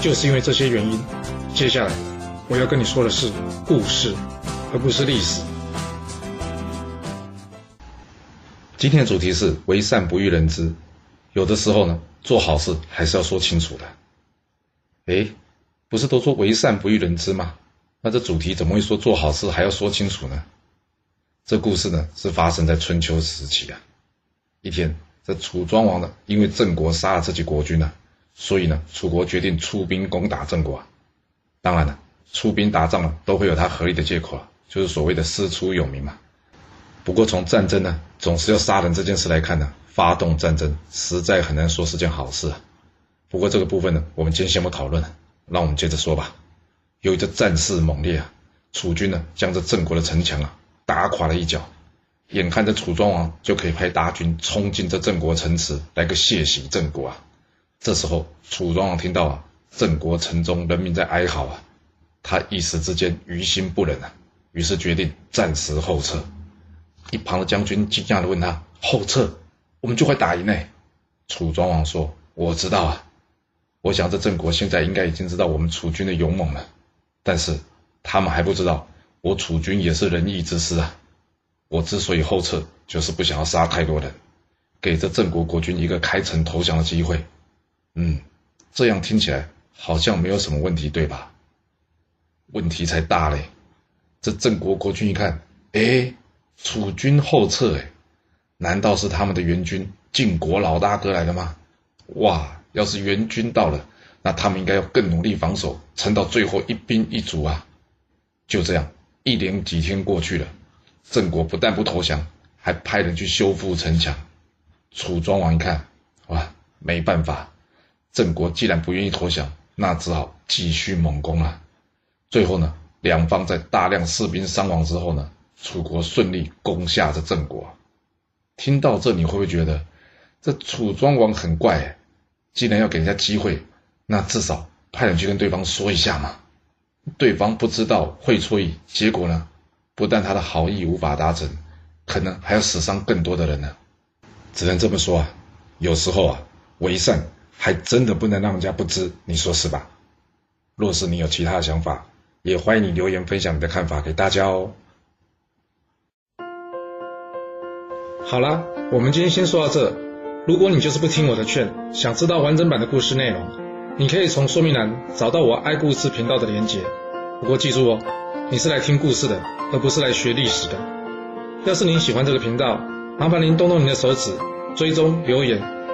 就是因为这些原因，接下来我要跟你说的是故事，而不是历史。今天的主题是为善不欲人知。有的时候呢，做好事还是要说清楚的。哎，不是都说为善不欲人知吗？那这主题怎么会说做好事还要说清楚呢？这故事呢，是发生在春秋时期啊。一天，这楚庄王呢，因为郑国杀了自己国君呢。所以呢，楚国决定出兵攻打郑国。当然了，出兵打仗呢，都会有他合理的借口啊，就是所谓的师出有名嘛。不过从战争呢，总是要杀人这件事来看呢，发动战争实在很难说是件好事啊。不过这个部分呢，我们今天先不讨论，让我们接着说吧。由于这战事猛烈啊，楚军呢将这郑国的城墙啊打垮了一角，眼看着楚庄王就可以派大军冲进这郑国城池，来个血洗郑国啊。这时候，楚庄王听到啊，郑国城中人民在哀嚎啊，他一时之间于心不忍啊，于是决定暂时后撤。一旁的将军惊讶地问他：“后撤？我们就快打赢呢？”楚庄王说：“我知道啊，我想这郑国现在应该已经知道我们楚军的勇猛了，但是他们还不知道我楚军也是仁义之师啊。我之所以后撤，就是不想要杀太多人，给这郑国国君一个开城投降的机会。”嗯，这样听起来好像没有什么问题，对吧？问题才大嘞！这郑国国君一看，哎，楚军后撤，哎，难道是他们的援军晋国老大哥来的吗？哇，要是援军到了，那他们应该要更努力防守，撑到最后一兵一卒啊！就这样，一连几天过去了，郑国不但不投降，还派人去修复城墙。楚庄王一看，哇，没办法。郑国既然不愿意投降，那只好继续猛攻了。最后呢，两方在大量士兵伤亡之后呢，楚国顺利攻下这郑国。听到这，你会不会觉得这楚庄王很怪？既然要给人家机会，那至少派人去跟对方说一下嘛。对方不知道会错意，结果呢，不但他的好意无法达成，可能还要死伤更多的人呢。只能这么说啊，有时候啊，为善。还真的不能让人家不知，你说是吧？若是你有其他的想法，也欢迎你留言分享你的看法给大家哦。好啦，我们今天先说到这。如果你就是不听我的劝，想知道完整版的故事内容，你可以从说明栏找到我爱故事频道的连结。不过记住哦，你是来听故事的，而不是来学历史的。要是您喜欢这个频道，麻烦您动动您的手指，追踪留言。